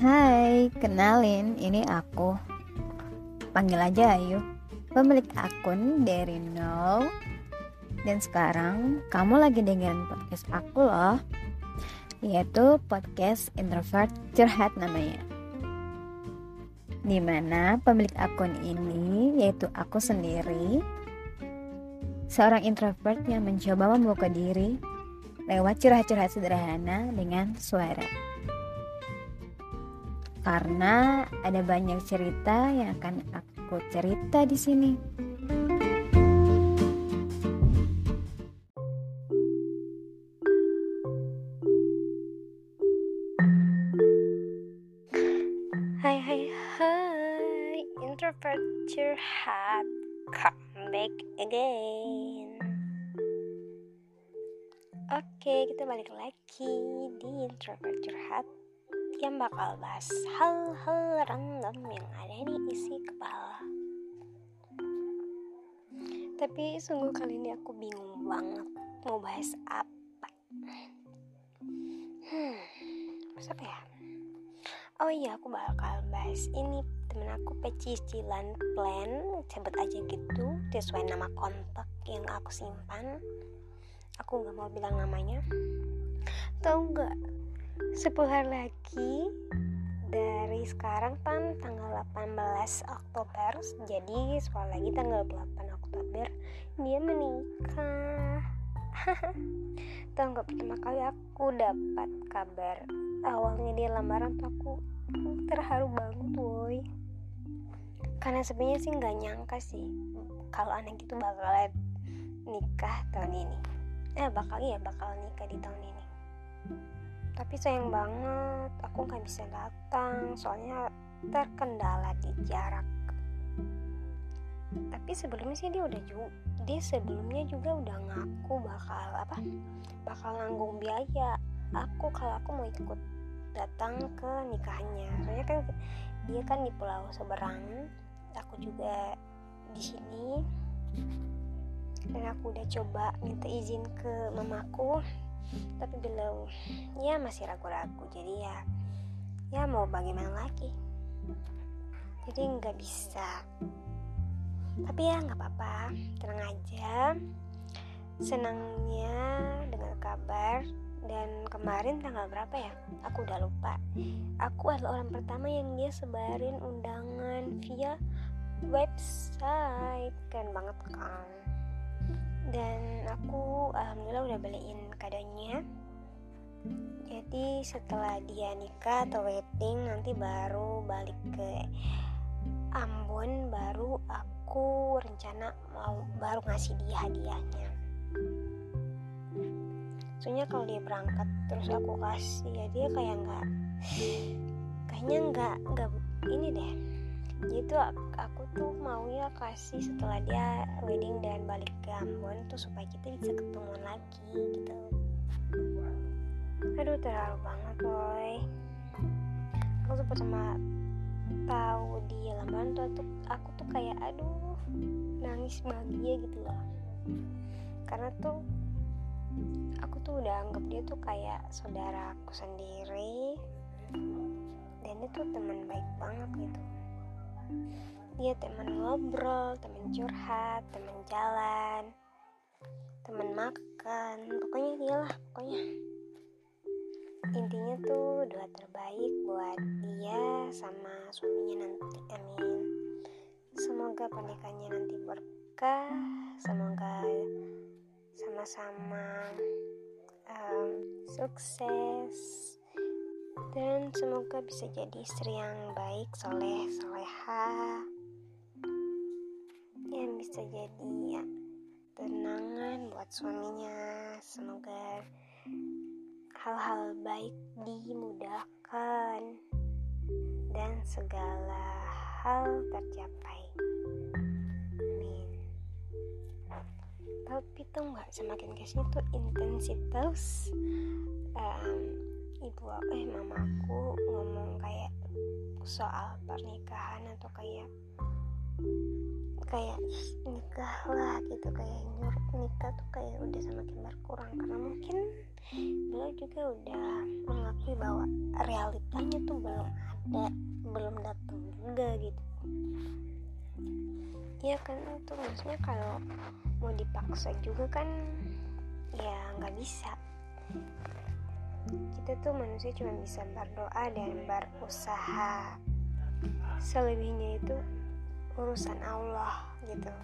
Hai, kenalin, ini aku. Panggil aja Ayu, pemilik akun dari nol. Dan sekarang kamu lagi dengerin podcast aku loh, yaitu podcast introvert curhat namanya. Di mana pemilik akun ini yaitu aku sendiri, seorang introvert yang mencoba membuka diri lewat curhat-curhat sederhana dengan suara karena ada banyak cerita yang akan aku cerita di sini. Hai hai hai. Introvert curhat. Come back again. Oke kita balik lagi di Introvert curhat Yang bakal bahas hal-hal random yang ada di isi kepala. Tapi sungguh kali ini aku bingung banget Mau bahas apa. Hmm, bahas apa ya? Oh iya aku bakal bahas ini. Temen aku pecicilan plan sebut aja gitu sesuai nama kontak yang aku simpan. Aku nggak mau bilang namanya. Tau nggak 10 hari lagi dari sekarang kan tanggal 18 Oktober jadi sekolah lagi tanggal 8 Oktober dia menikah. Tau nggak pertama kali aku dapat kabar awalnya dia lamaran tuh aku terharu banget woi karena sebenarnya sih nggak nyangka sih kalau anak itu bakal nikah tahun ini. Eh bakal ya bakal nikah di tahun ini tapi sayang banget aku nggak bisa datang soalnya terkendala di jarak. Tapi sebelumnya sih dia udah juga dia sebelumnya juga udah ngaku bakal apa bakal nanggung biaya aku kalau aku mau ikut datang ke nikahannya. Soalnya kan dia kan di pulau seberang aku juga di sini. Dan aku udah coba minta izin ke mamaku tapi belum ya masih ragu-ragu. Jadi ya ya mau bagaimana lagi? Jadi nggak bisa. Tapi ya nggak apa-apa tenang aja. Senangnya dengan kabar. Dan kemarin tanggal berapa ya? Aku udah lupa. Aku adalah orang pertama yang dia sebarin undangan via website. Keren banget kan dan aku alhamdulillah udah beliin kadonya. Jadi setelah dia nikah atau wedding nanti baru balik ke Ambon baru aku rencana mau baru ngasih dia hadiahnya. Soalnya kalau dia berangkat terus aku kasih ya dia kayak nggak kayaknya nggak nggak ini deh gitu aku tuh mau ya kasih setelah dia wedding dan balik ke Ambon tuh supaya kita bisa ketemu lagi gitu. Aduh terlalu banget boy aku tuh pertama tahu dia lamaran tuh aku, aku tuh kayak aduh nangis bahagia gitu loh. Karena tuh aku tuh udah anggap dia tuh kayak saudara aku sendiri. Dan dia tuh teman dia teman ngobrol teman curhat teman jalan teman makan. Pokoknya dia pokoknya. Intinya tuh doa terbaik buat dia sama suaminya nanti amin. Semoga pernikahannya nanti berkah semoga sama-sama um, sukses. Dan semoga bisa jadi istri yang baik, soleh, soleha bisa jadi ya, tenangan buat suaminya. Semoga hal-hal baik dimudahkan dan segala hal tercapai. tapi tuh nggak semakin ke sini tuh intensitas um, ibu eh mamaku ngomong kayak soal pernikahan atau kayak kayak nikah lah gitu kayak nyuruh nikah tuh kayak udah semakin berkurang. Karena mungkin beliau juga udah mengakui bahwa realitanya tuh belum ada belum datang juga gitu. Ya kan itu maksudnya kalau mau dipaksa juga kan ya nggak bisa. Kita tuh manusia cuma bisa berdoa dan berusaha selebihnya itu urusan Allah gitu.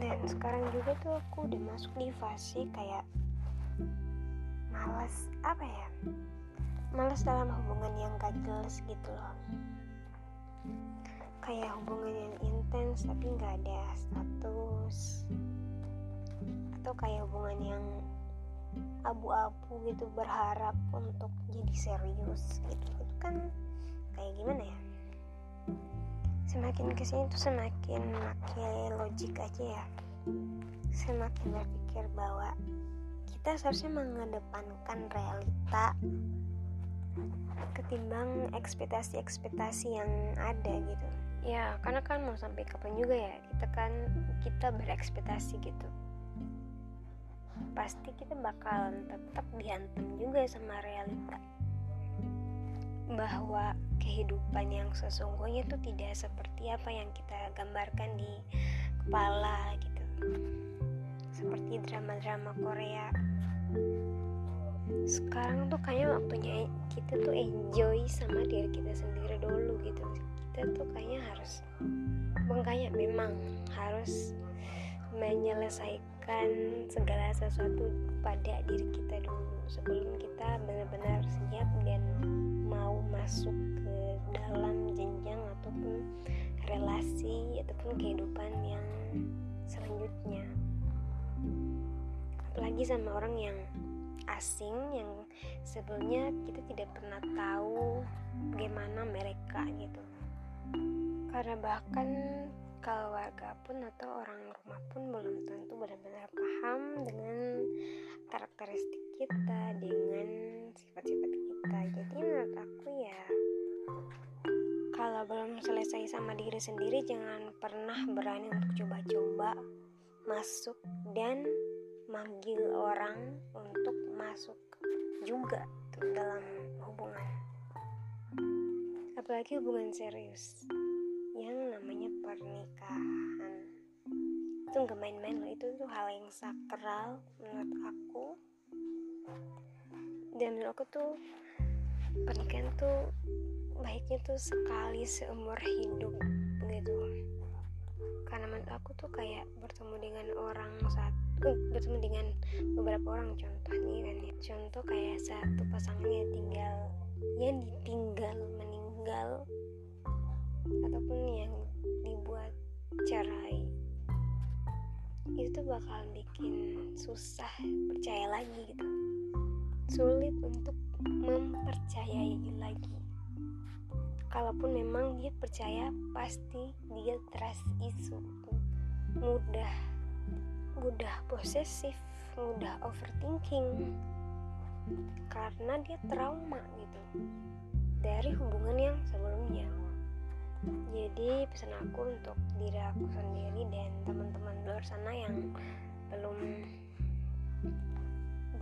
Dan sekarang juga tuh aku udah masuk di fase kayak malas apa ya malas dalam hubungan yang gak jelas gitu loh. Kayak hubungan yang intens tapi nggak ada status. Atau kayak hubungan yang abu-abu gitu berharap untuk jadi serius gitu. Itu kan kayak gimana ya semakin ke sini tuh semakin makin logik aja ya. Semakin berpikir bahwa kita seharusnya mengedepankan realita ketimbang ekspektasi-ekspektasi yang ada gitu. Ya karena kan mau sampai kapan juga ya kita kan kita berekspektasi gitu. Pasti kita bakalan tetap dihantam juga sama realita. Bahwa kehidupan yang sesungguhnya itu tidak seperti apa yang kita gambarkan di kepala gitu. Seperti drama-drama Korea. Sekarang tuh kayaknya waktunya kita tuh enjoy sama diri kita sendiri dulu gitu. Kita tuh kayaknya harus bukan memang harus menyelesaikan segala sesuatu pada diri kita dulu. Sebelum kita benar-benar siap dan mau masuk ke dalam jenjang ataupun relasi ataupun kehidupan yang selanjutnya. Apalagi sama orang yang asing yang sebelumnya kita tidak pernah tahu bagaimana mereka gitu. Karena bahkan keluarga pun atau orang rumah pun belum tentu benar-benar paham dengan karakteristik kita dengan sifat-sifat kita. Jadi menurut aku ya kalau belum selesai sama diri sendiri jangan pernah berani untuk coba-coba masuk dan manggil orang untuk masuk juga dalam hubungan. Apalagi hubungan serius yang namanya pernikahan. Itu nggak main-main loh itu tuh hal yang sakral menurut aku. Dan menurut aku tuh pernikahan tuh baiknya tuh sekali seumur hidup gitu. Karena menurut aku tuh kayak bertemu dengan orang saat uh, bertemu dengan beberapa orang contoh nih kan ya. Contoh kayak satu pasangan yang tinggal yang ditinggal meninggal ataupun yang dibuat cerai itu tuh bakal bikin susah percaya lagi gitu. Sulit untuk mempercayai lagi. Kalaupun memang dia percaya pasti dia trust isu mudah mudah posesif mudah overthinking. Karena dia trauma gitu. Dari hubungan yang sebelumnya jadi pesan aku untuk diri aku sendiri dan teman-teman luar sana yang belum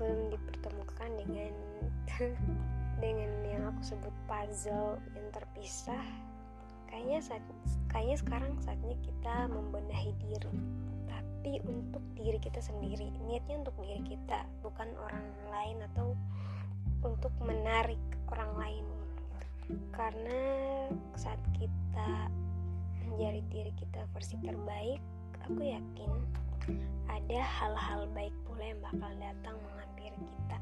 belum dipertemukan dengan dengan yang aku sebut puzzle yang terpisah kayaknya saat kayaknya sekarang saatnya kita membenahi diri. Tapi untuk diri kita sendiri niatnya untuk diri kita bukan orang lain atau untuk menarik orang lain karena saat kita menjadi diri kita versi terbaik aku yakin ada hal-hal baik pula yang bakal datang menghampiri kita.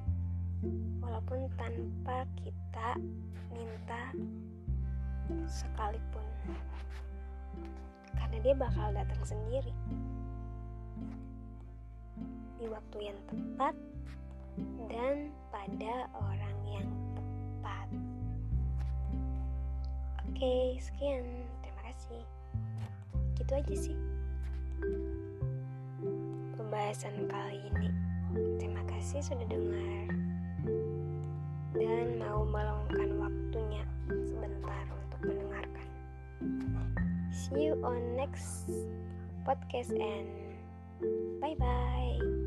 Walaupun tanpa kita minta sekalipun. Karena dia bakal datang sendiri. Di waktu yang tepat dan pada orang yang tepat oke sekian. Terima kasih. Gitu aja sih. Pembahasan kali ini. Terima kasih sudah dengar. Dan mau meluangkan waktunya sebentar untuk mendengarkan. See you on next podcast and bye bye.